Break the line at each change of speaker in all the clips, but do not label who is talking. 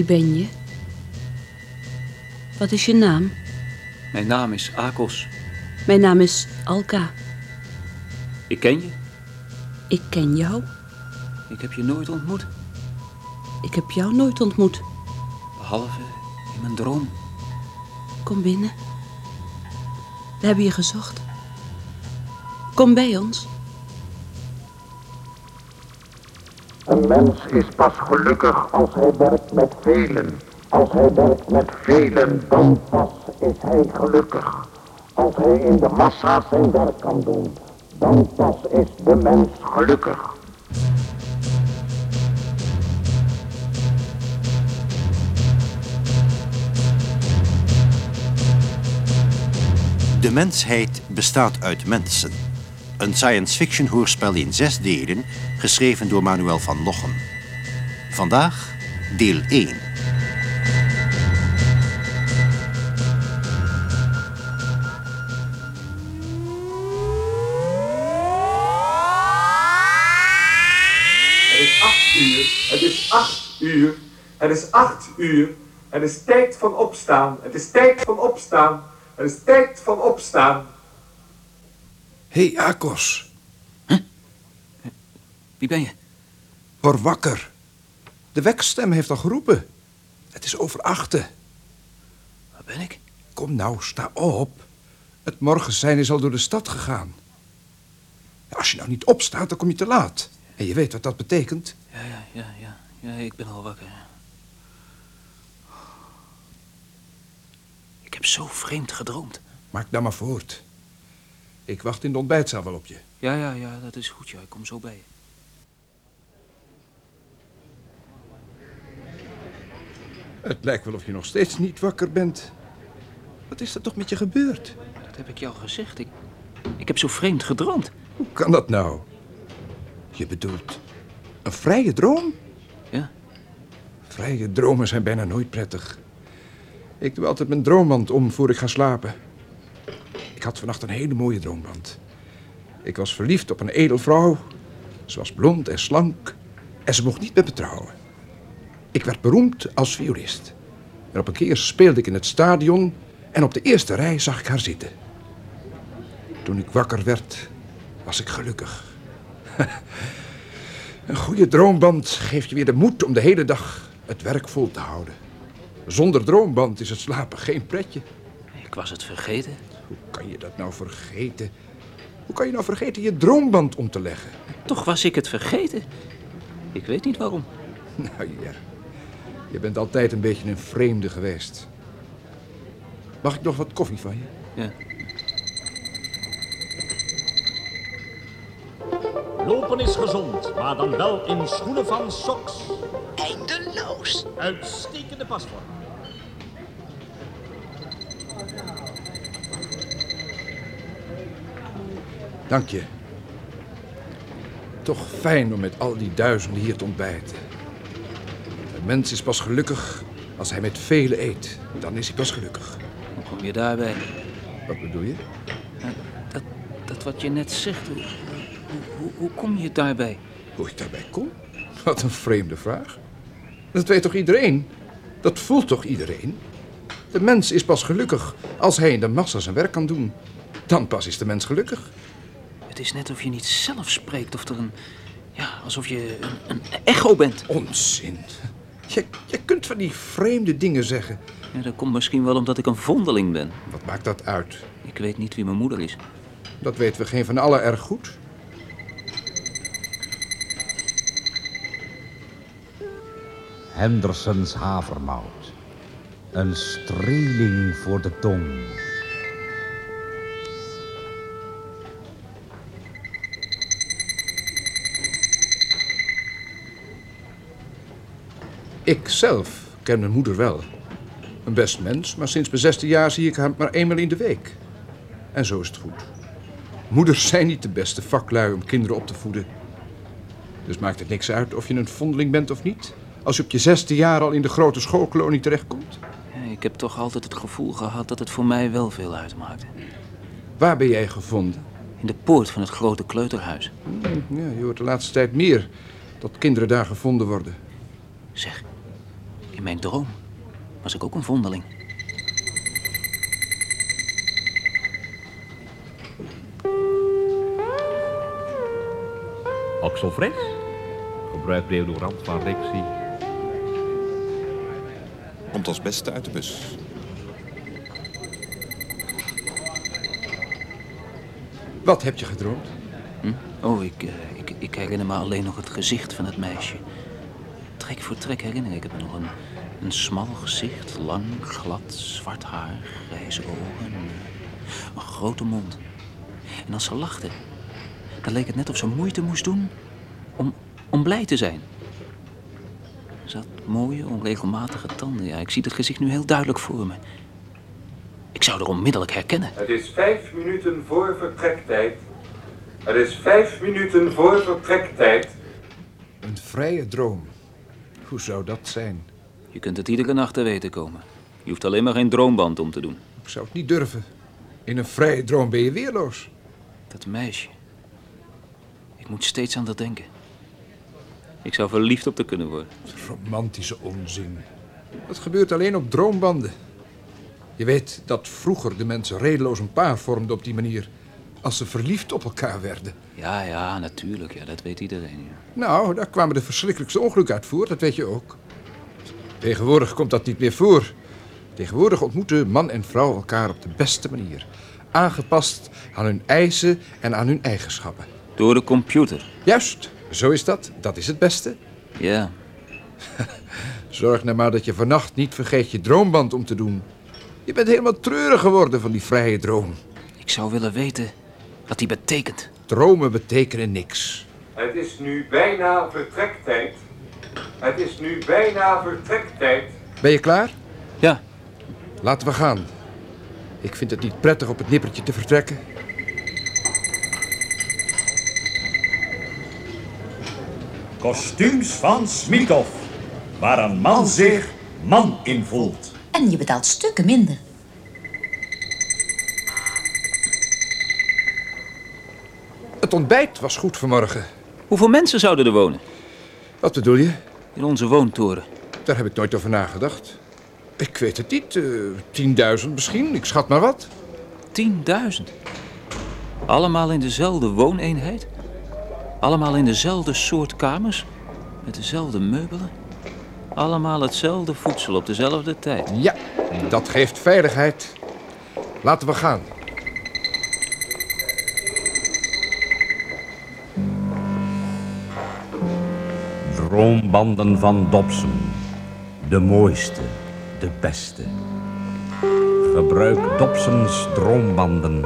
Wie ben je? Wat is je naam?
Mijn naam is Akos.
Mijn naam is Alka.
Ik ken je.
Ik ken jou.
Ik heb je nooit ontmoet.
Ik heb jou nooit ontmoet.
Behalve in mijn droom.
Kom binnen. We hebben je gezocht. Kom bij ons.
Een mens is pas gelukkig als hij werkt met velen. Als hij werkt met velen, dan pas is hij gelukkig. Als hij in de massa zijn werk kan doen, dan pas is de mens gelukkig.
De mensheid bestaat uit mensen. Een science fiction hoorspel in zes delen, geschreven door Manuel van Lochem. Vandaag deel 1.
Het is acht uur. Het is acht uur. Het is acht uur. Het is tijd van opstaan. Het is tijd van opstaan. Het is tijd van opstaan.
Hé, hey, Akos.
Wie ben je?
Word wakker. De wekstem heeft al geroepen. Het is over achten.
Waar ben ik?
Kom nou, sta op. Het morgenzijn is al door de stad gegaan. Als je nou niet opstaat, dan kom je te laat. En je weet wat dat betekent.
Ja, ja, ja, ja. Ja, ik ben al wakker. Ik heb zo vreemd gedroomd.
Maak nou maar voort. Ik wacht in de ontbijtzaal wel op je.
Ja, ja, ja, dat is goed. Ja, ik kom zo bij je.
Het lijkt wel of je nog steeds niet wakker bent. Wat is er toch met je gebeurd?
Dat heb ik jou gezegd. Ik, ik heb zo vreemd gedroomd.
Hoe kan dat nou? Je bedoelt een vrije droom?
Ja.
Vrije dromen zijn bijna nooit prettig. Ik doe altijd mijn droomband om voor ik ga slapen. Ik had vannacht een hele mooie droomband. Ik was verliefd op een edelvrouw. Ze was blond en slank. En ze mocht niet met me trouwen. Ik werd beroemd als violist. En op een keer speelde ik in het stadion. En op de eerste rij zag ik haar zitten. Toen ik wakker werd, was ik gelukkig. Een goede droomband geeft je weer de moed om de hele dag het werk vol te houden. Zonder droomband is het slapen geen pretje.
Ik was het vergeten.
Hoe kan je dat nou vergeten? Hoe kan je nou vergeten je droomband om te leggen?
Toch was ik het vergeten. Ik weet niet waarom.
Nou ja, je bent altijd een beetje een vreemde geweest. Mag ik nog wat koffie van je?
Ja.
Lopen is gezond, maar dan wel in schoenen van soks.
Eindeloos.
Uitstekende pasvorm.
Dank je. Toch fijn om met al die duizenden hier te ontbijten. Een mens is pas gelukkig als hij met velen eet. Dan is hij pas gelukkig.
Hoe kom je daarbij?
Wat bedoel je?
Dat, dat wat je net zegt, hoe, hoe, hoe, hoe kom je daarbij?
Hoe ik daarbij kom? Wat een vreemde vraag. Dat weet toch iedereen? Dat voelt toch iedereen? De mens is pas gelukkig als hij in de massa zijn werk kan doen. Dan pas is de mens gelukkig.
Het is net of je niet zelf spreekt of er een... Ja, alsof je een, een echo bent.
Onzin. Je, je kunt van die vreemde dingen zeggen.
Ja, dat komt misschien wel omdat ik een vondeling ben.
Wat maakt dat uit?
Ik weet niet wie mijn moeder is.
Dat weten we geen van allen erg goed.
Hendersons havermout. Een streeling voor de tong.
Ik zelf ken mijn moeder wel. Een best mens, maar sinds mijn zesde jaar zie ik haar maar eenmaal in de week. En zo is het goed. Moeders zijn niet de beste vaklui om kinderen op te voeden. Dus maakt het niks uit of je een vondeling bent of niet... als je op je zesde jaar al in de grote schoolkolonie terechtkomt.
Ja, ik heb toch altijd het gevoel gehad dat het voor mij wel veel uitmaakte.
Waar ben jij gevonden?
In de poort van het grote kleuterhuis.
Hm, Ja, je hoort de laatste tijd meer dat kinderen daar gevonden worden.
Zeg, In mijn droom was ik ook een vondeling.
Axel Fres? Gebruik deodorant van Rexy.
Komt als beste uit de bus. Wat heb je gedroomd?
Hm? Oh, ik, eh, ik, ik herinner me alleen nog het gezicht van het meisje. Trek voor trek herinner ik het me nog. Een, een smal gezicht, lang, glad, zwart haar, grijze ogen. Een grote mond. En als ze lachte, dan leek het net of ze moeite moest doen om, om blij te zijn. Ze had mooie, onregelmatige tanden. Ja, ik zie het gezicht nu heel duidelijk voor me. Ik zou haar onmiddellijk herkennen.
Het is vijf minuten voor vertrektijd. Het is vijf minuten voor vertrektijd.
Een vrije droom. Hoe zou dat zijn?
Je kunt het iedere nacht te weten komen. Je hoeft alleen maar geen droomband om te doen.
Ik zou het niet durven. In een vrije droom ben je weerloos.
Dat meisje. Ik moet steeds aan dat denken. Ik zou verliefd op te kunnen worden.
Romantische onzin. Dat gebeurt alleen op droombanden. Je weet dat vroeger de mensen redeloos een paar vormden op die manier. Als ze verliefd op elkaar werden.
Ja, ja, natuurlijk. Ja, dat weet iedereen. Ja.
Nou, daar kwamen de verschrikkelijkste ongelukken uit voort, dat weet je ook. Tegenwoordig komt dat niet meer voor. Tegenwoordig ontmoeten man en vrouw elkaar op de beste manier. Aangepast aan hun eisen en aan hun eigenschappen.
Door de computer.
Juist, zo is dat. Dat is het beste.
Ja.
Zorg nou maar dat je vannacht niet vergeet je droomband om te doen. Je bent helemaal treurig geworden van die vrije droom.
Ik zou willen weten wat die betekent.
Dromen betekenen niks.
Het is nu bijna vertrektijd. Het is nu bijna vertrektijd.
Ben je klaar?
Ja.
Laten we gaan. Ik vind het niet prettig op het nippertje te vertrekken.
Kostuums van Smithoff. Waar een man zich man in voelt.
En je betaalt stukken minder.
Het ontbijt was goed vanmorgen.
Hoeveel mensen zouden er wonen?
Wat bedoel je?
In onze woontoren.
Daar heb ik nooit over nagedacht. Ik weet het niet. eh, 10.000 misschien. Ik schat maar wat.
10.000. Allemaal in dezelfde wooneenheid? Allemaal in dezelfde soort kamers? Met dezelfde meubelen? Allemaal hetzelfde voedsel op dezelfde tijd?
Ja, dat geeft veiligheid. Laten we gaan.
Droombanden van Dobson. De mooiste, de beste. Gebruik Dobsons droombanden.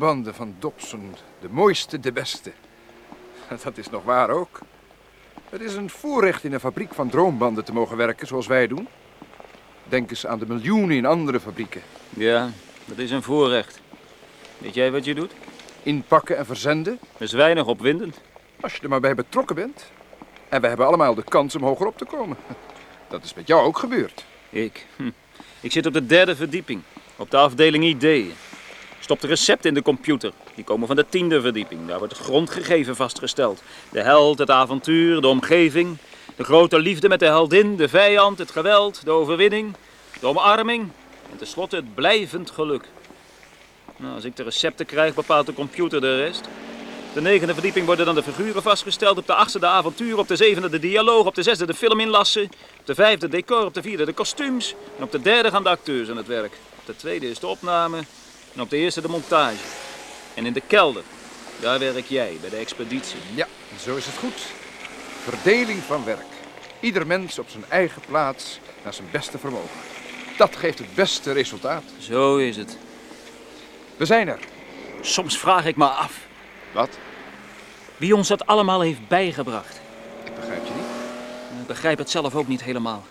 Droombanden van Dobson. De mooiste, de beste. Dat is nog waar ook. Het is een voorrecht in een fabriek van droombanden te mogen werken zoals wij doen. Denk eens aan de miljoenen in andere fabrieken.
Ja, dat is een voorrecht. Weet jij wat je doet?
Inpakken en verzenden.
Dat is weinig opwindend.
Als je er maar bij betrokken bent. En we hebben allemaal de kans om hoger op te komen. Dat is met jou ook gebeurd.
Ik? Hm. Ik zit op de derde verdieping. Op de afdeling ideeën. Stop de recepten in de computer. Die komen van de tiende verdieping. Daar wordt het grondgegeven vastgesteld. De held, het avontuur, de omgeving. De grote liefde met de heldin, de vijand, het geweld, de overwinning. De omarming. En tenslotte het blijvend geluk. Nou, als ik de recepten krijg, bepaalt de computer de rest. Op de negende verdieping worden dan de figuren vastgesteld. Op de achtste de avontuur. Op de zevende de dialoog. Op de zesde de filminlassen. Op de vijfde decor. Op de vierde de kostuums. En op de derde gaan de acteurs aan het werk. Op de tweede is de opname. En op de eerste de montage. En in de kelder, daar werk jij bij de expeditie.
Ja, zo is het goed. Verdeling van werk. Ieder mens op zijn eigen plaats naar zijn beste vermogen. Dat geeft het beste resultaat.
Zo is het.
We zijn er.
Soms vraag ik me af.
Wat?
Wie ons dat allemaal heeft bijgebracht.
Ik begrijp je niet.
Ik begrijp het zelf ook niet helemaal.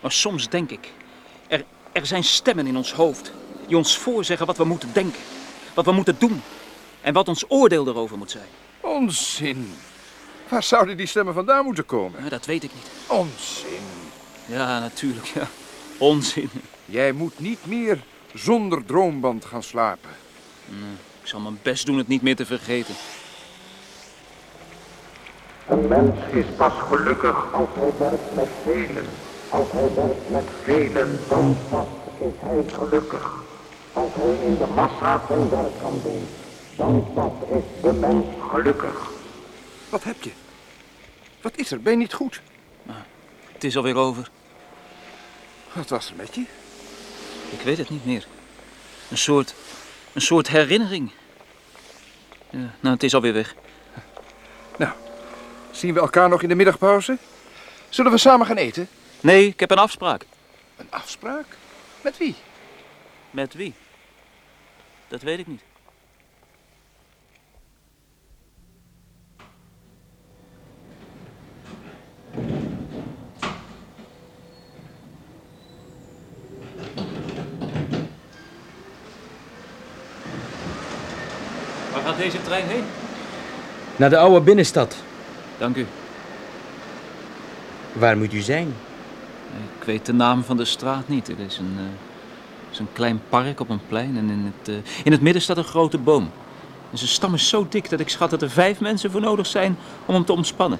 Maar soms denk ik, er, er zijn stemmen in ons hoofd die ons voorzeggen wat we moeten denken, wat we moeten doen En wat ons oordeel erover moet zijn.
Onzin. Waar zouden die stemmen vandaan moeten komen?
Ja, dat weet ik niet.
Onzin.
Ja, natuurlijk, ja. Onzin.
Jij moet niet meer zonder droomband gaan slapen.
Nee, ik zal mijn best doen het niet meer te vergeten.
Een mens is pas gelukkig als hij werkt met velen. Als hij werkt met velen, dan pas is hij gelukkig. Als hij in de massa zijn werk kan doen, dan pas is de mens gelukkig.
Wat heb je? Wat is er? Ben je niet goed?
Het is alweer over.
Wat was er met je?
Ik weet het niet meer. Een soort, een soort herinnering. Ja, nou, het is alweer weg.
Nou, zien we elkaar nog in de middagpauze? Zullen we samen gaan eten?
Nee, ik heb een afspraak.
Een afspraak? Met wie?
Met wie? Dat weet ik niet. Waar gaat deze trein heen?
Naar de oude binnenstad.
Dank u.
Waar moet u zijn?
Ik weet de naam van de straat niet. Er is een, eh, een klein park op een plein en in het, eh, in het midden staat een grote boom. En zijn stam is zo dik dat ik schat dat er vijf mensen voor nodig zijn om hem te omspannen.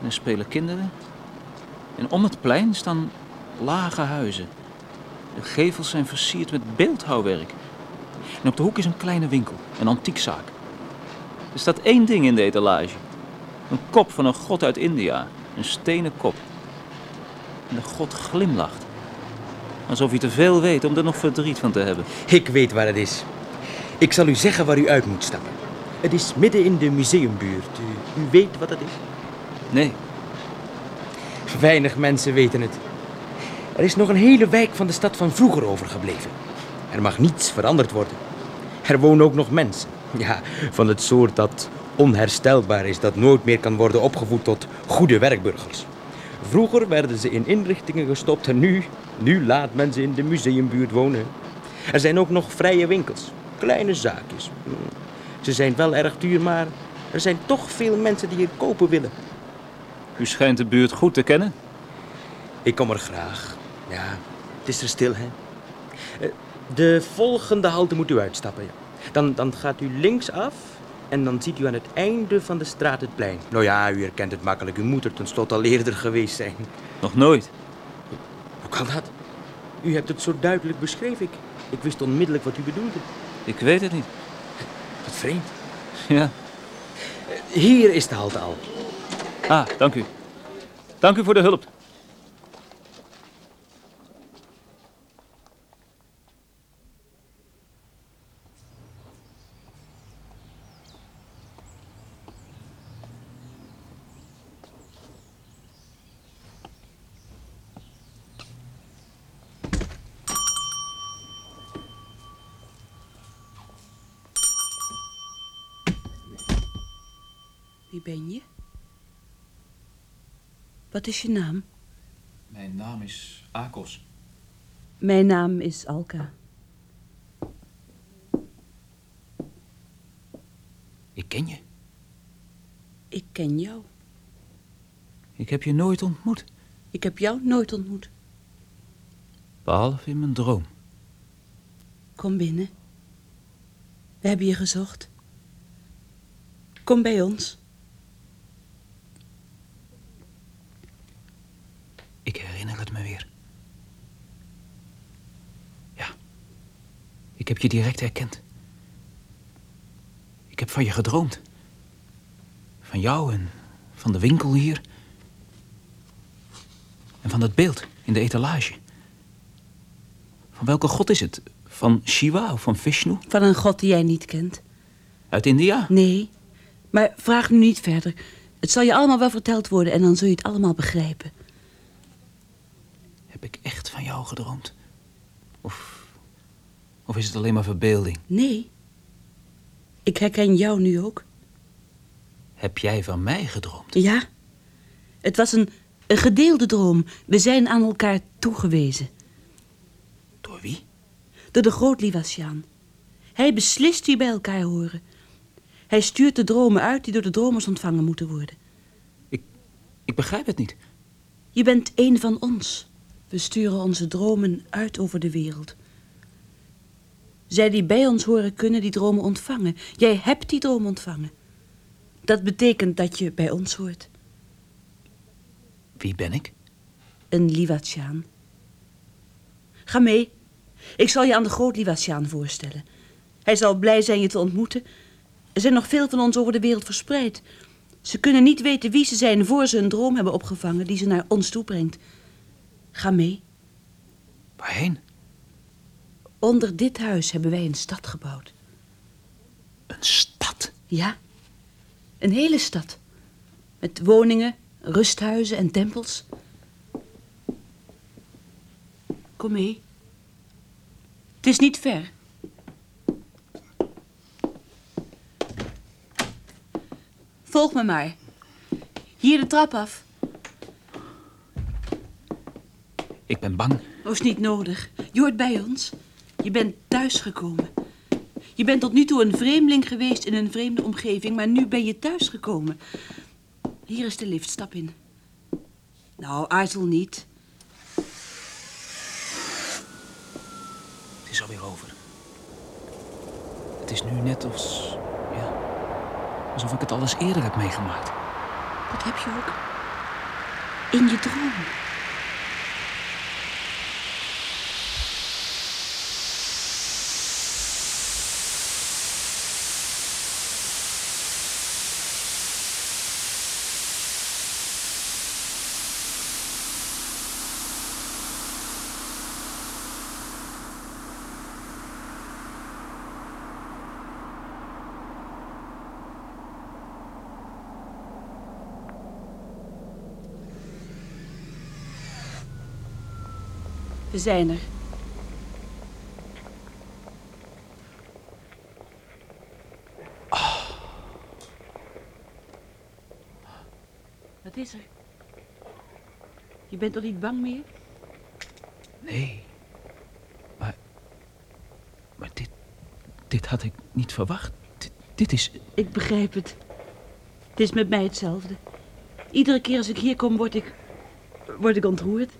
En er spelen kinderen. En om het plein staan lage huizen. De gevels zijn versierd met beeldhouwwerk. En op de hoek is een kleine winkel, een antiekzaak. Er staat één ding in de etalage. Een kop van een god uit India. Een stenen kop. En de god glimlacht. Alsof hij te veel weet om er nog verdriet van te hebben.
Ik weet waar het is. Ik zal u zeggen waar u uit moet stappen. Het is midden in de museumbuurt. U, u weet wat het is?
Nee.
Weinig mensen weten het. Er is nog een hele wijk van de stad van vroeger overgebleven. Er mag niets veranderd worden. Er wonen ook nog mensen. Ja, van het soort dat onherstelbaar is, dat nooit meer kan worden opgevoed tot goede werkburgers. Vroeger werden ze in inrichtingen gestopt en nu, nu laat men ze in de museumbuurt wonen. Er zijn ook nog vrije winkels, kleine zaakjes. Ze zijn wel erg duur, maar er zijn toch veel mensen die hier kopen willen.
U schijnt de buurt goed te kennen.
Ik kom er graag. Ja, het is er stil, hè? Eh, De volgende halte moet u uitstappen. ja. Dan, dan gaat u linksaf en dan ziet u aan het einde van de straat het plein. Nou ja, u herkent het makkelijk. U moet er tenslotte al eerder geweest zijn.
Nog nooit.
Hoe kan dat? U hebt het zo duidelijk beschreven. Ik, ik wist onmiddellijk wat u bedoelde.
Ik weet het niet.
Wat vreemd.
Ja.
Hier is de halte al.
Ah, dank u. Dank u voor de hulp.
Wie ben je? Wat is je naam?
Mijn naam is Akos.
Mijn naam is Alka.
Ik ken je.
Ik ken jou.
Ik heb je nooit ontmoet.
Ik heb jou nooit ontmoet.
Behalve in mijn droom.
Kom binnen. We hebben je gezocht. Kom bij ons.
Ik herinner het me weer. Ja. Ik heb je direct herkend. Ik heb van je gedroomd. Van jou en van de winkel hier. En van dat beeld in de etalage. Van welke god is het? Van Shiva of van Vishnu?
Van een god die jij niet kent.
Uit India?
Nee, maar vraag nu niet verder. Het zal je allemaal wel verteld worden en dan zul je het allemaal begrijpen.
Heb ik echt van jou gedroomd? Of, of is het alleen maar verbeelding?
Nee. Ik herken jou nu ook.
Heb jij van mij gedroomd?
Ja. Het was een, een gedeelde droom. We zijn aan elkaar toegewezen.
Door wie?
Door de groot Livasjaan. Hij beslist wie bij elkaar horen. Hij stuurt de dromen uit die door de dromers ontvangen moeten worden.
Ik begrijp het niet.
Je bent een van ons. We sturen onze dromen uit over de wereld. Zij die bij ons horen kunnen die dromen ontvangen. Jij hebt die droom ontvangen. Dat betekent dat je bij ons hoort.
Wie ben ik?
Een Liwatiaan. Ga mee. Ik zal je aan de groot Liwatiaan voorstellen. Hij zal blij zijn je te ontmoeten. Er zijn nog veel van ons over de wereld verspreid. Ze kunnen niet weten wie ze zijn voor ze een droom hebben opgevangen die ze naar ons toe brengt. Ga mee.
Waarheen?
Onder dit huis hebben wij een stad gebouwd.
Een stad?
Ja, een hele stad. Met woningen, rusthuizen en tempels. Kom mee. Het is niet ver. Volg me maar. Hier de trap af.
Ik ben bang.
Oh, is niet nodig. Je hoort bij ons. Je bent thuisgekomen. Je bent tot nu toe een vreemdeling geweest in een vreemde omgeving, maar nu ben je thuisgekomen. Hier is de lift, stap in. Nou, aarzel niet.
Het is alweer over. Het is nu net als... Ja, alsof ik het al eens eerder heb meegemaakt.
Dat heb je ook. In je droom. We zijn er. Wat is er? Je bent toch niet bang meer?
Nee. Maar... Maar dit... Dit had ik niet verwacht. Dit, dit is...
Ik begrijp het. Het is met mij hetzelfde. Iedere keer als ik hier kom, word ik... word ik ontroerd.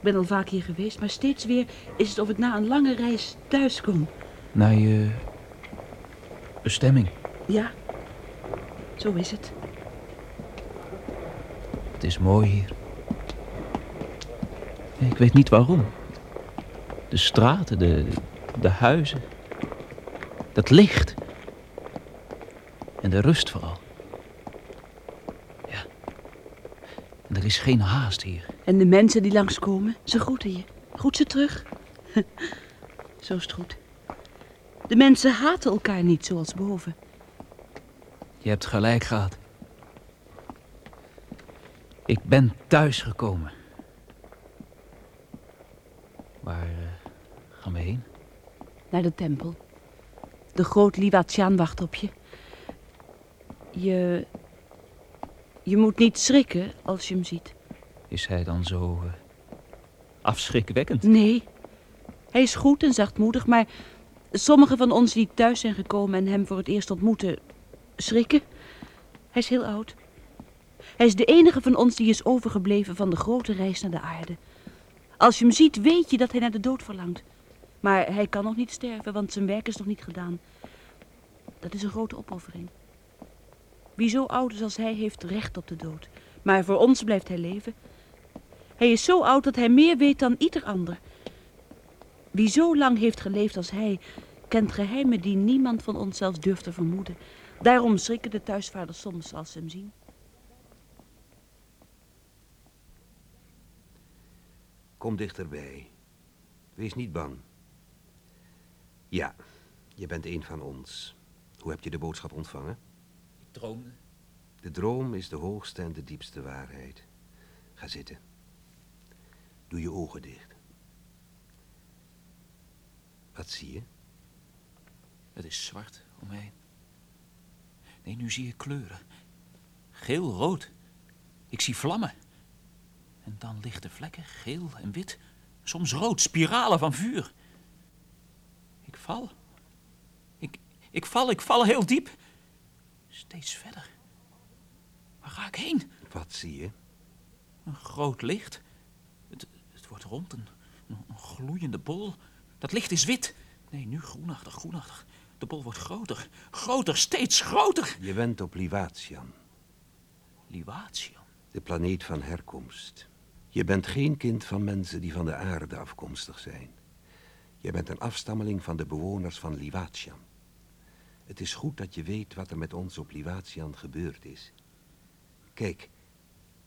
Ik ben al vaak hier geweest, maar steeds weer is het of ik na een lange reis thuis kom.
Naar je... bestemming.
Ja, zo is het.
Het is mooi hier. Ik weet niet waarom. De straten, de, de huizen. Dat licht. En de rust vooral. Ja. En er is geen haast hier.
En de mensen die langskomen, ze groeten je. Groet ze terug. Zo is het goed. De mensen haten elkaar niet zoals boven.
Je hebt gelijk gehad. Ik ben thuisgekomen. Waar uh, gaan we heen?
Naar de tempel. De groot Liwatiaan wacht op je. Je... Je moet niet schrikken als je hem ziet.
Is hij dan zo uh, afschrikwekkend?
Nee. Hij is goed en zachtmoedig, maar sommigen van ons die thuis zijn gekomen en hem voor het eerst ontmoeten, schrikken. Hij is heel oud. Hij is de enige van ons die is overgebleven van de grote reis naar de aarde. Als je hem ziet, weet je dat hij naar de dood verlangt. Maar hij kan nog niet sterven, want zijn werk is nog niet gedaan. Dat is een grote opoffering. Wie zo oud is als hij heeft recht op de dood. Maar voor ons blijft hij leven. Hij is zo oud dat hij meer weet dan ieder ander. Wie zo lang heeft geleefd als hij, kent geheimen die niemand van ons zelfs durft te vermoeden. Daarom schrikken de thuisvaders soms als ze hem zien.
Kom dichterbij. Wees niet bang. Ja, je bent een van ons. Hoe heb je de boodschap ontvangen?
Ik droomde.
De droom is de hoogste en de diepste waarheid. Ga zitten. Doe je ogen dicht. Wat zie je?
Het is zwart om heen. Nee, nu zie ik kleuren. Geel, rood. Ik zie vlammen. En dan lichte vlekken, geel en wit. Soms rood, spiralen van vuur. Ik val. Ik val, ik val heel diep. Steeds verder. Waar ga ik heen?
Wat zie je?
Een groot licht. Wordt rond, een, een gloeiende bol. Dat licht is wit. Nee, nu groenachtig, groenachtig. De bol wordt groter, groter, steeds groter.
Je bent op Livatian.
Livatian?
De planeet van herkomst. Je bent geen kind van mensen die van de aarde afkomstig zijn. Je bent een afstammeling van de bewoners van Livatian. Het is goed dat je weet wat er met ons op Livatian gebeurd is. Kijk,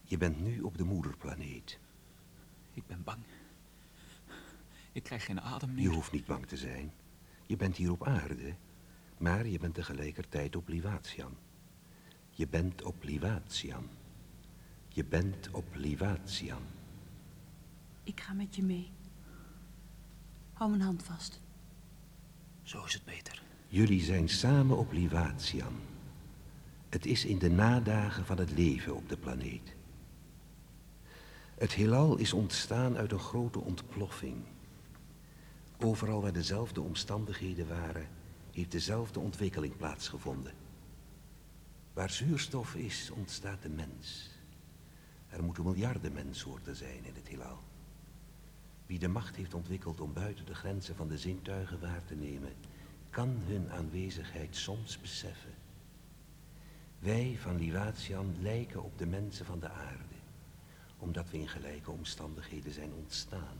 je bent nu op de moederplaneet.
Ik ben bang. Ik krijg geen adem meer.
Je hoeft niet bang te zijn. Je bent hier op aarde, maar je bent tegelijkertijd op Livatian. Je bent op Livatian. Je bent op Livatian.
Ik ga met je mee. Hou mijn hand vast.
Zo is het beter.
Jullie zijn samen op Livatian. Het is in de nadagen van het leven op de planeet. Het heelal is ontstaan uit een grote ontploffing. Overal waar dezelfde omstandigheden waren, heeft dezelfde ontwikkeling plaatsgevonden. Waar zuurstof is, ontstaat de mens. Er moeten miljarden menssoorten zijn in het heelal. Wie de macht heeft ontwikkeld om buiten de grenzen van de zintuigen waar te nemen, kan hun aanwezigheid soms beseffen. Wij van Livatian lijken op de mensen van de aarde, omdat we in gelijke omstandigheden zijn ontstaan.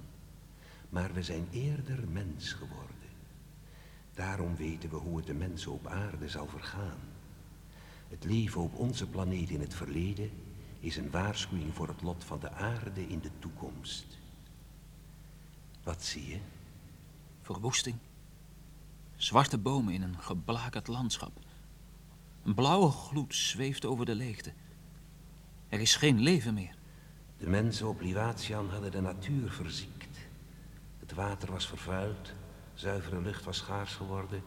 Maar we zijn eerder mens geworden. Daarom weten we hoe het de mensen op aarde zal vergaan. Het leven op onze planeet in het verleden is een waarschuwing voor het lot van de aarde in de toekomst. Wat zie je?
Verwoesting. Zwarte bomen in een geblakerd landschap. Een blauwe gloed zweeft over de leegte. Er is geen leven meer.
De mensen op Livatian hadden de natuur verziekt. Het water was vervuild, zuivere lucht was schaars geworden.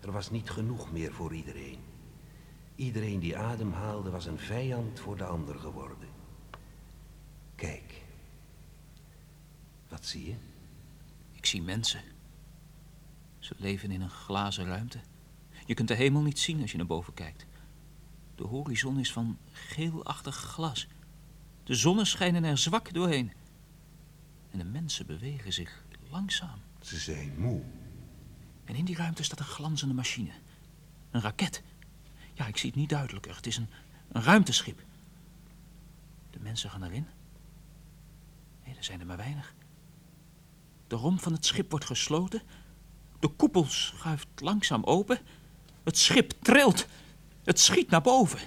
Er was niet genoeg meer voor iedereen. Iedereen die adem haalde was een vijand voor de ander geworden. Kijk. Wat zie je?
Ik zie mensen. Ze leven in een glazen ruimte. Je kunt de hemel niet zien als je naar boven kijkt. De horizon is van geelachtig glas. De zonnen schijnen er zwak doorheen. En de mensen bewegen zich langzaam.
Ze zijn moe.
En in die ruimte staat een glanzende machine. Een raket. Ja, ik zie het niet duidelijker. Het is een, een ruimteschip. De mensen gaan erin. Nee, er zijn er maar weinig. De romp van het schip wordt gesloten. De koepel schuift langzaam open. Het schip trilt. Het schiet naar boven.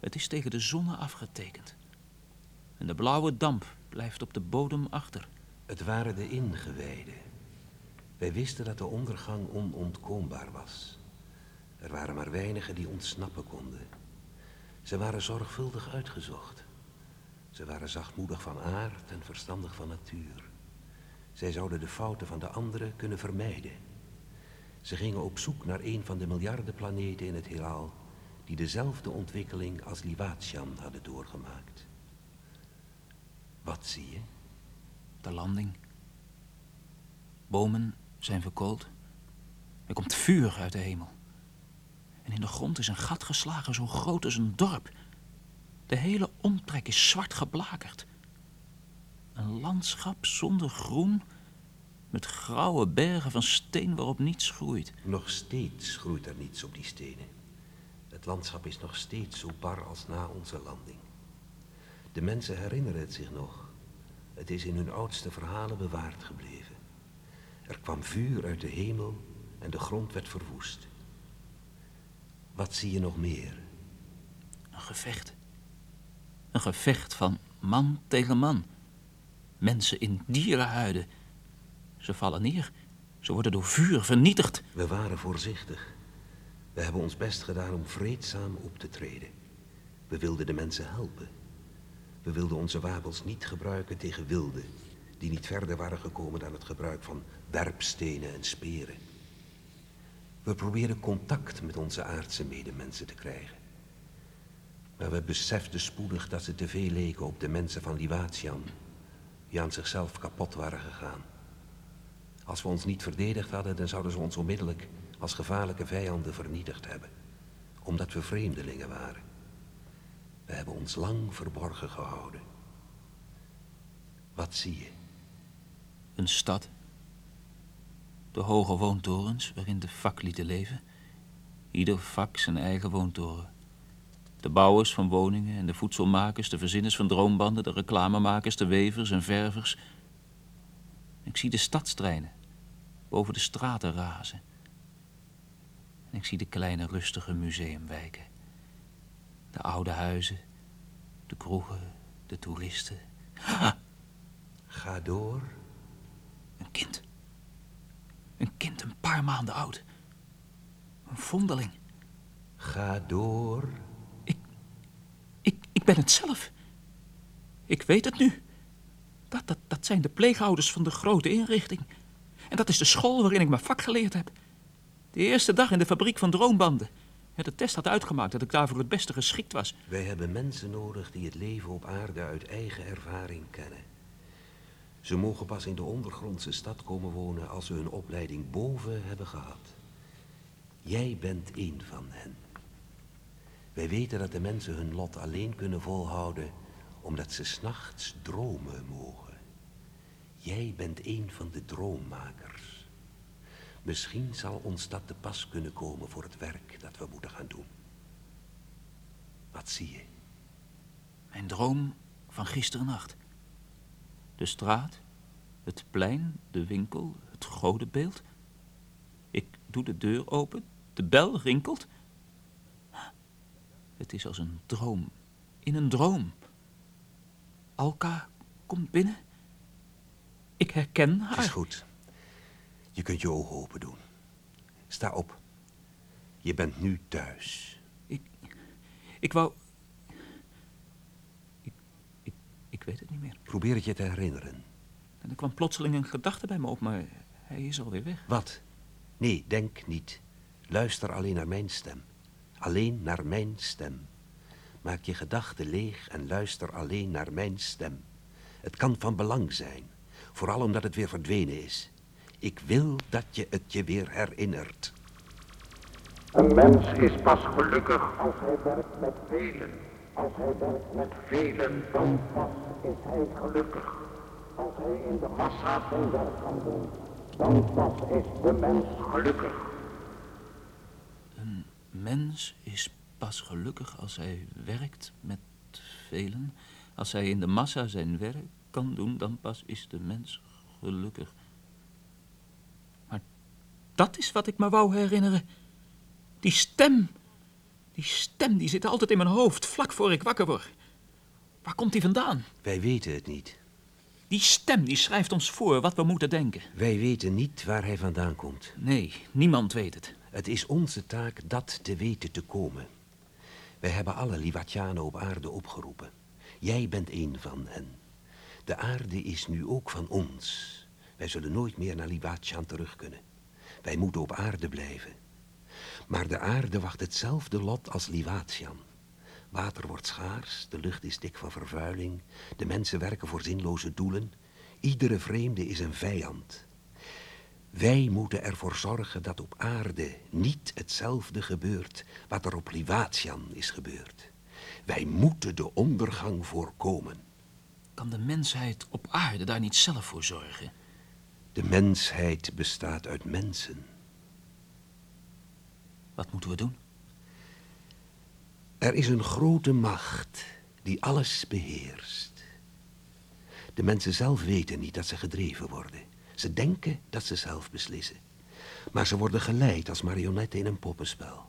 Het is tegen de zonne afgetekend. En de blauwe damp blijft op de bodem achter.
Het waren de ingewijden. Wij wisten dat de ondergang onontkoombaar was. Er waren maar weinigen die ontsnappen konden. Ze waren zorgvuldig uitgezocht. Ze waren zachtmoedig van aard en verstandig van natuur. Zij zouden de fouten van de anderen kunnen vermijden. Ze gingen op zoek naar een van de miljarden planeten in het heelal die dezelfde ontwikkeling als Livatian hadden doorgemaakt. Wat zie je?
De landing. Bomen zijn verkoold. Er komt vuur uit de hemel. En in de grond is een gat geslagen zo groot als een dorp. De hele omtrek is zwart geblakerd. Een landschap zonder groen, met grauwe bergen van steen waarop niets groeit.
Nog steeds groeit er niets op die stenen. Het landschap is nog steeds zo bar als na onze landing. De mensen herinneren het zich nog. Het is in hun oudste verhalen bewaard gebleven. Er kwam vuur uit de hemel en de grond werd verwoest. Wat zie je nog meer?
Een gevecht. Een gevecht van man tegen man. Mensen in dierenhuiden. Ze vallen neer. Ze worden door vuur vernietigd.
We waren voorzichtig. We hebben ons best gedaan om vreedzaam op te treden. We wilden de mensen helpen. We wilden onze wapens niet gebruiken tegen wilden... die niet verder waren gekomen dan het gebruik van werpstenen en speren. We probeerden contact met onze aardse medemensen te krijgen. Maar we beseften spoedig dat ze te veel leken op de mensen van Livatian... die aan zichzelf kapot waren gegaan. Als we ons niet verdedigd hadden, dan zouden ze ons onmiddellijk als gevaarlijke vijanden vernietigd hebben, omdat we vreemdelingen waren. We hebben ons lang verborgen gehouden. Wat zie je?
Een stad. De hoge woontorens waarin de vaklieden leven. Ieder vak zijn eigen woontoren. De bouwers van woningen en de voedselmakers, de verzinners van droombanden, de reclamemakers, de wevers en ververs. Ik zie de stadstreinen boven de straten razen. En ik zie de kleine rustige museumwijken. De oude huizen, de kroegen, de toeristen.
Ga door.
Een kind. Een kind een paar maanden oud. Een vondeling.
Ga door.
Ik, ik ben het zelf. Ik weet het nu. Dat, dat, dat zijn de pleegouders van de grote inrichting. En dat is de school waarin ik mijn vak geleerd heb. De eerste dag in de fabriek van droombanden. De test had uitgemaakt dat ik daarvoor het beste geschikt was.
Wij hebben mensen nodig die het leven op aarde uit eigen ervaring kennen. Ze mogen pas in de ondergrondse stad komen wonen als ze hun opleiding boven hebben gehad. Jij bent één van hen. Wij weten dat de mensen hun lot alleen kunnen volhouden omdat ze s'nachts dromen mogen. Jij bent een van de droommakers. Misschien zal ons dat te pas kunnen komen voor het werk dat we moeten gaan doen. Wat zie je?
Mijn droom van gisterennacht. De straat, het plein, de winkel, het godenbeeld. Ik doe de deur open, de bel rinkelt. Het is als een droom, in een droom. Alka komt binnen. Ik herken haar.
Het is goed. Je kunt je ogen open doen. Sta op. Je bent nu thuis.
Ik, ik wou... Ik, ik, ik weet het niet meer.
Probeer het je te herinneren.
En er kwam plotseling een gedachte bij me op, maar hij is alweer weg.
Wat? Nee, denk niet. Luister alleen naar mijn stem. Alleen naar mijn stem. Maak je gedachten leeg en luister alleen naar mijn stem. Het kan van belang zijn, vooral omdat het weer verdwenen is. Ik wil dat je het je weer herinnert.
Een mens is pas gelukkig als hij werkt met velen. Als hij werkt met velen, dan pas is hij gelukkig. Als hij in de massa zijn werk kan doen, dan pas is de mens gelukkig.
Een mens is pas gelukkig als hij werkt met velen. Als hij in de massa zijn werk kan doen, dan pas is de mens gelukkig. Dat is wat ik me wou herinneren. Die stem. Die stem die zit altijd in mijn hoofd, vlak voor ik wakker word. Waar komt die vandaan?
Wij weten het niet.
Die stem die schrijft ons voor wat we moeten denken.
Wij weten niet waar hij vandaan komt.
Nee, niemand weet het.
Het is onze taak dat te weten te komen. Wij hebben alle Liwatianen op aarde opgeroepen. Jij bent een van hen. De aarde is nu ook van ons. Wij zullen nooit meer naar Liwatian terug kunnen. Wij moeten op aarde blijven. Maar de aarde wacht hetzelfde lot als Liwatian. Water wordt schaars, de lucht is dik van vervuiling, de mensen werken voor zinloze doelen. Iedere vreemde is een vijand. Wij moeten ervoor zorgen dat op aarde niet hetzelfde gebeurt wat er op Liwatian is gebeurd. Wij moeten de ondergang voorkomen.
Kan de mensheid op aarde daar niet zelf voor zorgen?
De mensheid bestaat uit mensen.
Wat moeten we doen?
Er is een grote macht die alles beheerst. De mensen zelf weten niet dat ze gedreven worden. Ze denken dat ze zelf beslissen. Maar ze worden geleid als marionetten in een poppenspel.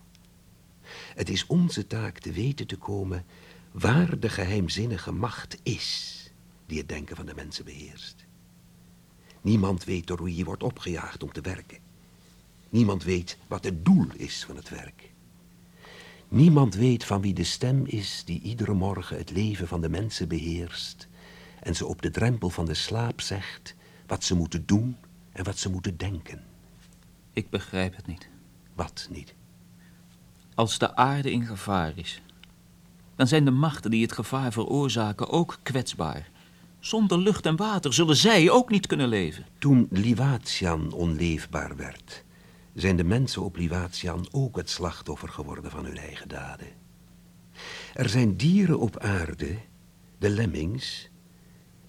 Het is onze taak te weten te komen waar de geheimzinnige macht is die het denken van de mensen beheerst. Niemand weet door wie je wordt opgejaagd om te werken. Niemand weet wat het doel is van het werk. Niemand weet van wie de stem is die iedere morgen het leven van de mensen beheerst en ze op de drempel van de slaap zegt wat ze moeten doen en wat ze moeten denken.
Ik begrijp het niet.
Wat niet?
Als de aarde in gevaar is, dan zijn de machten die het gevaar veroorzaken ook kwetsbaar. Zonder lucht en water zullen zij ook niet kunnen leven.
Toen Liwatian onleefbaar werd, zijn de mensen op Liwatian ook het slachtoffer geworden van hun eigen daden. Er zijn dieren op aarde, de lemmings,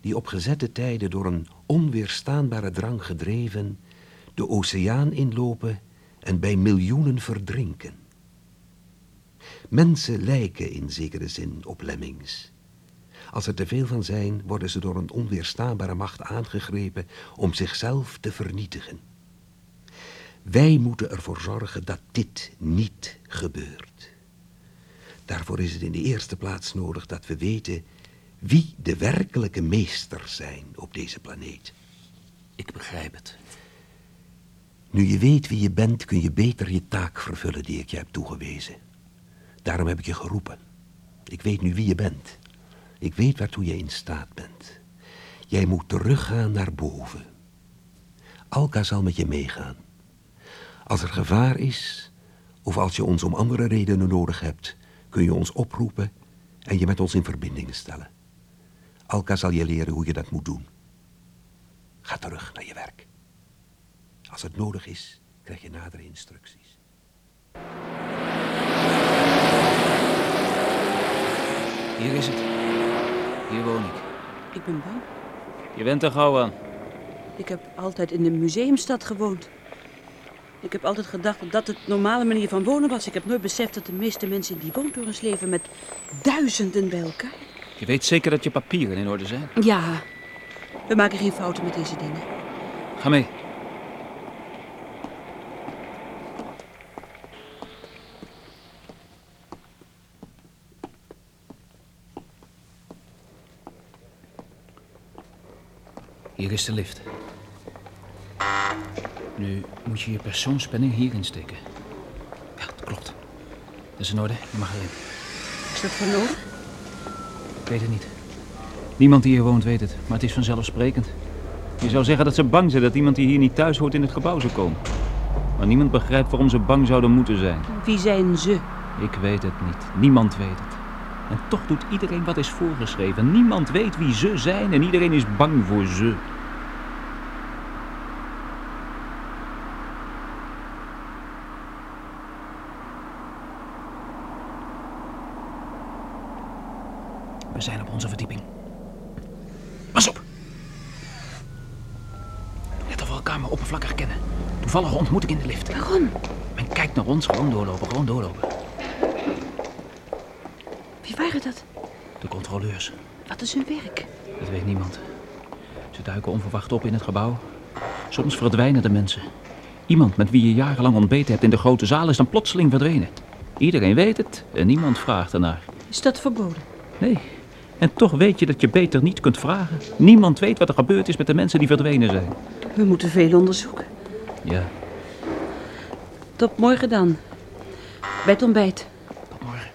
die op gezette tijden door een onweerstaanbare drang gedreven de oceaan inlopen en bij miljoenen verdrinken. Mensen lijken in zekere zin op lemmings. Als er te veel van zijn, worden ze door een onweerstaanbare macht aangegrepen om zichzelf te vernietigen. Wij moeten ervoor zorgen dat dit niet gebeurt. Daarvoor is het in de eerste plaats nodig dat we weten wie de werkelijke meesters zijn op deze planeet.
Ik begrijp het.
Nu je weet wie je bent, kun je beter je taak vervullen die ik je heb toegewezen. Daarom heb ik je geroepen. Ik weet nu wie je bent. Ik weet waartoe je in staat bent. Jij moet teruggaan naar boven. Alka zal met je meegaan. Als er gevaar is, of als je ons om andere redenen nodig hebt, kun je ons oproepen en je met ons in verbinding stellen. Alka zal je leren hoe je dat moet doen. Ga terug naar je werk. Als het nodig is, krijg je nadere instructies.
Hier is het. Hier woon ik.
Ik ben bang.
Je bent er gauw aan.
Ik heb altijd in de museumstad gewoond. Ik heb altijd gedacht dat dat de normale manier van wonen was. Ik heb nooit beseft dat de meeste mensen in die woontorens leven met duizenden bij elkaar.
Je weet zeker dat je papieren in orde zijn?
Ja, we maken geen fouten met deze dingen.
Ga mee. Hier is de lift. Nu moet je je persoonspenning hierin steken. Ja, dat klopt. Dat is in orde. Je mag erin.
Is dat nodig?
Ik weet het niet. Niemand die hier woont weet het, maar het is vanzelfsprekend. Je zou zeggen dat ze bang zijn dat iemand die hier niet thuis hoort in het gebouw zou komen. Maar niemand begrijpt waarom ze bang zouden moeten zijn.
Wie zijn ze?
Ik weet het niet. Niemand weet het. En toch doet iedereen wat is voorgeschreven. Niemand weet wie ze zijn en iedereen is bang voor ze. We zijn op onze verdieping. Pas op! Let of we elkaar maar oppervlakkig kennen. Toevallige ontmoeting in de lift.
Waarom?
Men kijkt naar ons, gewoon doorlopen, gewoon doorlopen.
Wie waren dat?
De controleurs.
Wat is hun werk?
Dat weet niemand. Ze duiken onverwacht op in het gebouw. Soms verdwijnen de mensen. Iemand met wie je jarenlang ontbeten hebt in de grote zaal is dan plotseling verdwenen. Iedereen weet het en niemand vraagt ernaar.
Is dat verboden?
Nee. En toch weet je dat je beter niet kunt vragen. Niemand weet wat er gebeurd is met de mensen die verdwenen zijn.
We moeten veel onderzoeken.
Ja,
Tot morgen dan. Bij het ontbijt.
tot morgen.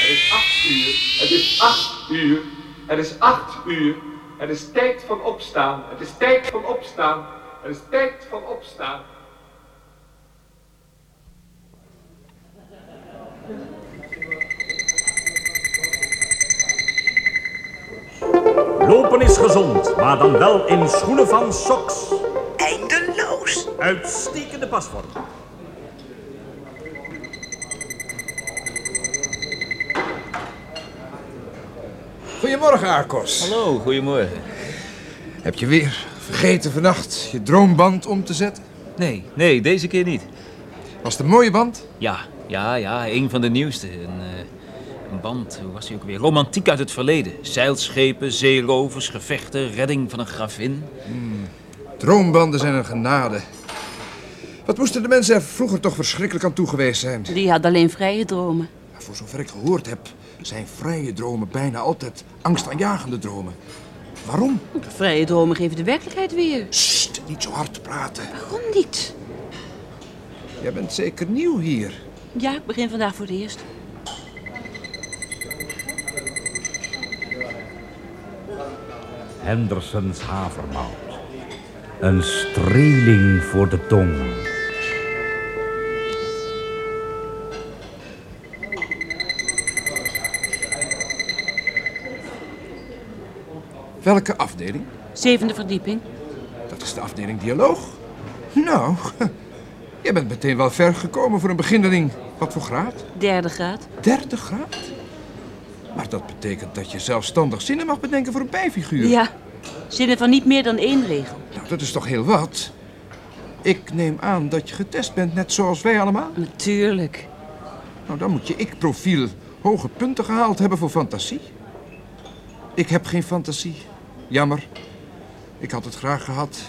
Het is acht uur. Het is acht uur. Het is acht uur. Het is tijd van opstaan. Het is tijd van opstaan. Het is tijd van opstaan.
Lopen is gezond, maar dan wel in schoenen van soks.
Eindeloos.
Uitstekende pasvorm.
Goedemorgen, Arkos.
Hallo, goedemorgen.
Heb je weer vergeten vannacht je droomband om te zetten?
Nee, nee, deze keer niet.
Was het een mooie band?
Ja, ja, ja, een van de nieuwste. Een, eh, een band, hoe was die ook weer? Romantiek uit het verleden. Zeilschepen, zeerovers, gevechten, redding van een gravin.
Droombanden zijn een genade. Wat moesten de mensen er vroeger toch verschrikkelijk aan toe geweest zijn?
Die had alleen vrije dromen.
Maar voor zover ik gehoord heb, zijn vrije dromen bijna altijd angstaanjagende dromen. Waarom?
Vrije dromen geven de werkelijkheid weer.
Sst, niet zo hard praten.
Waarom niet?
Jij bent zeker nieuw hier.
Ja, ik begin vandaag voor het eerst.
Hendersons havermout. Een streeling voor de tong.
Welke afdeling?
Zevende verdieping.
Dat is de afdeling dialoog. Nou, je bent meteen wel ver gekomen voor een beginneling. Wat voor graad?
Derde graad.
Derde graad? Maar dat betekent dat je zelfstandig zinnen mag bedenken voor een bijfiguur.
Ja, zinnen van niet meer dan één regel.
Nou, dat is toch heel wat? Ik neem aan dat je getest bent, net zoals wij allemaal?
Natuurlijk.
Nou, dan moet je ik-profiel hoge punten gehaald hebben voor fantasie. Ik heb geen fantasie. Jammer. Ik had het graag gehad.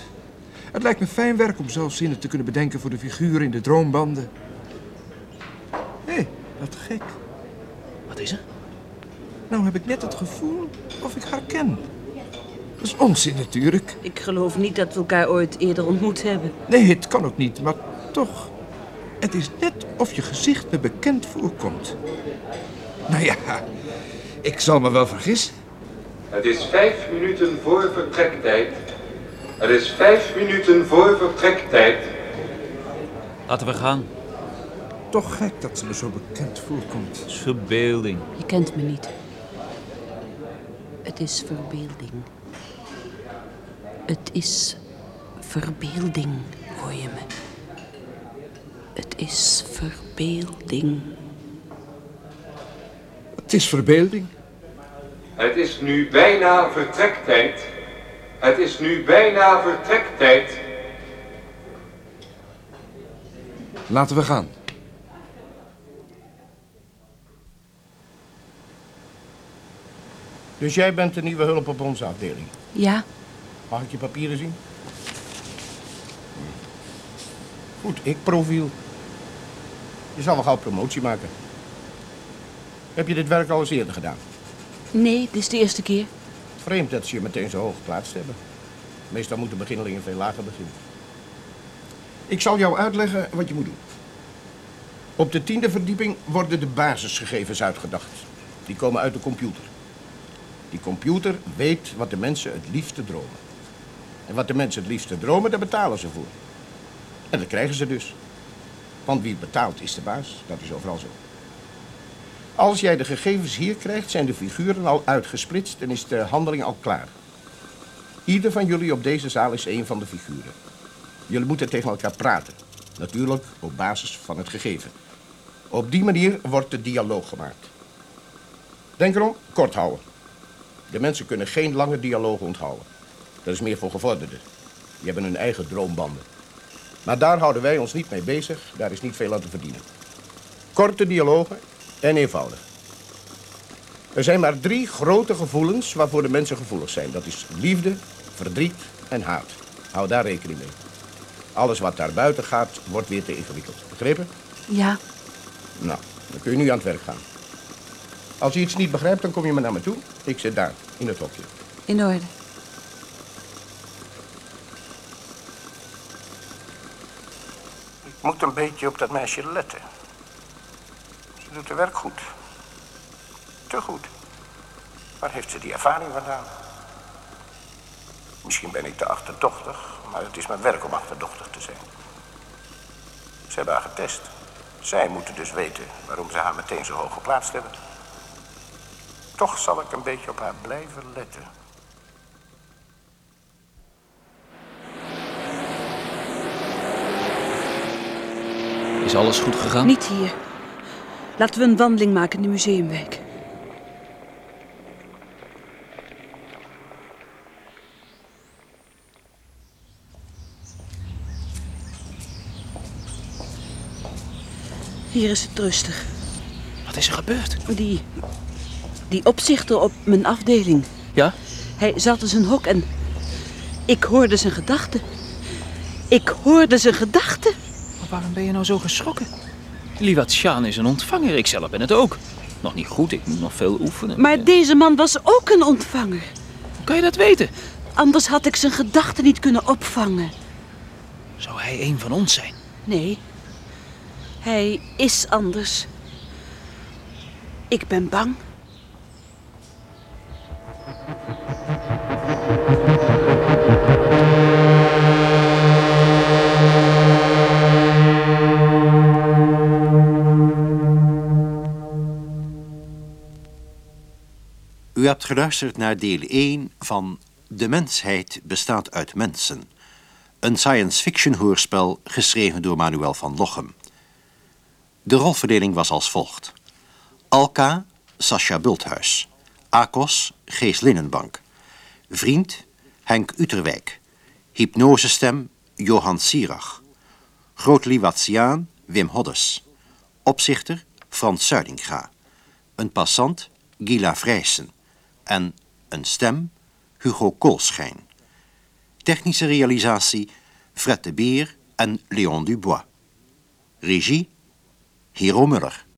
Het lijkt me fijn werk om zelf zinnen te kunnen bedenken voor de figuren in de droombanden. Hé, hey, wat gek.
Wat is er?
Nou heb ik net het gevoel of ik haar ken. Dat is onzin natuurlijk.
Ik geloof niet dat we elkaar ooit eerder ontmoet hebben.
Nee, het kan ook niet, maar toch. Het is net of je gezicht me bekend voorkomt. Nou ja, ik zal me wel vergissen.
Het is vijf minuten voor vertrektijd. Het is vijf minuten voor vertrektijd.
Laten we gaan.
Toch gek dat ze me zo bekend voorkomt.
Het is verbeelding.
Je kent me niet. Het is verbeelding. Het is verbeelding, hoor je me? Het is verbeelding.
Het is verbeelding.
Het is nu bijna vertrektijd. Het is nu bijna vertrektijd.
Laten we gaan.
Dus jij bent de nieuwe hulp op onze afdeling?
Ja.
Mag ik je papieren zien? Goed, ik profiel. Je zal wel gauw promotie maken. Heb je dit werk al eens eerder gedaan?
Nee, dit is de eerste keer.
Vreemd dat ze je meteen zo hoog geplaatst hebben. Meestal moeten beginnelingen veel lager beginnen. Ik zal jou uitleggen wat je moet doen. Op de tiende verdieping worden de basisgegevens uitgedacht. Die komen uit de computer. Die computer weet wat de mensen het liefste dromen. En wat de mensen het liefste dromen, daar betalen ze voor. En dat krijgen ze dus. Want wie betaalt is de baas. Dat is overal zo. Als jij de gegevens hier krijgt, zijn de figuren al uitgesplitst en is de handeling al klaar. Ieder van jullie op deze zaal is één van de figuren. Jullie moeten tegen elkaar praten. Natuurlijk op basis van het gegeven. Op die manier wordt de dialoog gemaakt. Denk erom, kort houden. De mensen kunnen geen lange dialoog onthouden. Dat is meer voor gevorderden. Die hebben hun eigen droombanden. Maar daar houden wij ons niet mee bezig. Daar is niet veel aan te verdienen. Korte dialogen en eenvoudig. Er zijn maar drie grote gevoelens waarvoor de mensen gevoelig zijn. Dat is liefde, verdriet en haat. Hou daar rekening mee. Alles wat daar buiten gaat, wordt weer te ingewikkeld. Begrepen?
Ja.
Nou, dan kun je nu aan het werk gaan. Als je iets niet begrijpt, dan kom je maar naar me toe. Ik zit daar, in het hokje.
In orde.
Ik moet een beetje op dat meisje letten. Ze doet haar werk goed. Te goed. Waar heeft ze die ervaring vandaan? Misschien ben ik te achterdochtig, maar het is mijn werk om achterdochtig te zijn. Ze hebben haar getest. Zij moeten dus weten waarom ze haar meteen zo hoog geplaatst hebben. Toch zal ik een beetje op haar blijven letten.
Is alles goed gegaan?
Niet hier. Laten we een wandeling maken in de museumwijk. Hier is het rustig.
Wat is er gebeurd?
Die, die opzichter op mijn afdeling.
Ja?
Hij zat in zijn hok en ik hoorde zijn gedachten. Ik hoorde zijn gedachten.
Maar waarom ben je nou zo geschrokken? Liwat Sjaan is een ontvanger, ik zelf ben het ook. Nog niet goed, ik moet nog veel oefenen.
Maar deze man was ook een ontvanger.
Hoe kan je dat weten?
Anders had ik zijn gedachten niet kunnen opvangen.
Zou hij een van ons zijn?
Nee, hij is anders. Ik ben bang.
Geluisterd naar deel 1 van De mensheid bestaat uit mensen. Een science fiction hoorspel geschreven door Manuel van Lochem. De rolverdeling was als volgt. Alka, Sascha Bulthuis. Akos, Gees Linnenbank. Vriend, Henk Uterwijk. Hypnosestem, Johan Sierach. Grootliwatiaan, Wim Hoddes. Opzichter, Frans Zuidinga. Een passant, Gila Vrijsen. En een stem, Hugo Koolschijn. Technische realisatie, Fred de Beer en Leon Dubois. Regie, Hero Muller.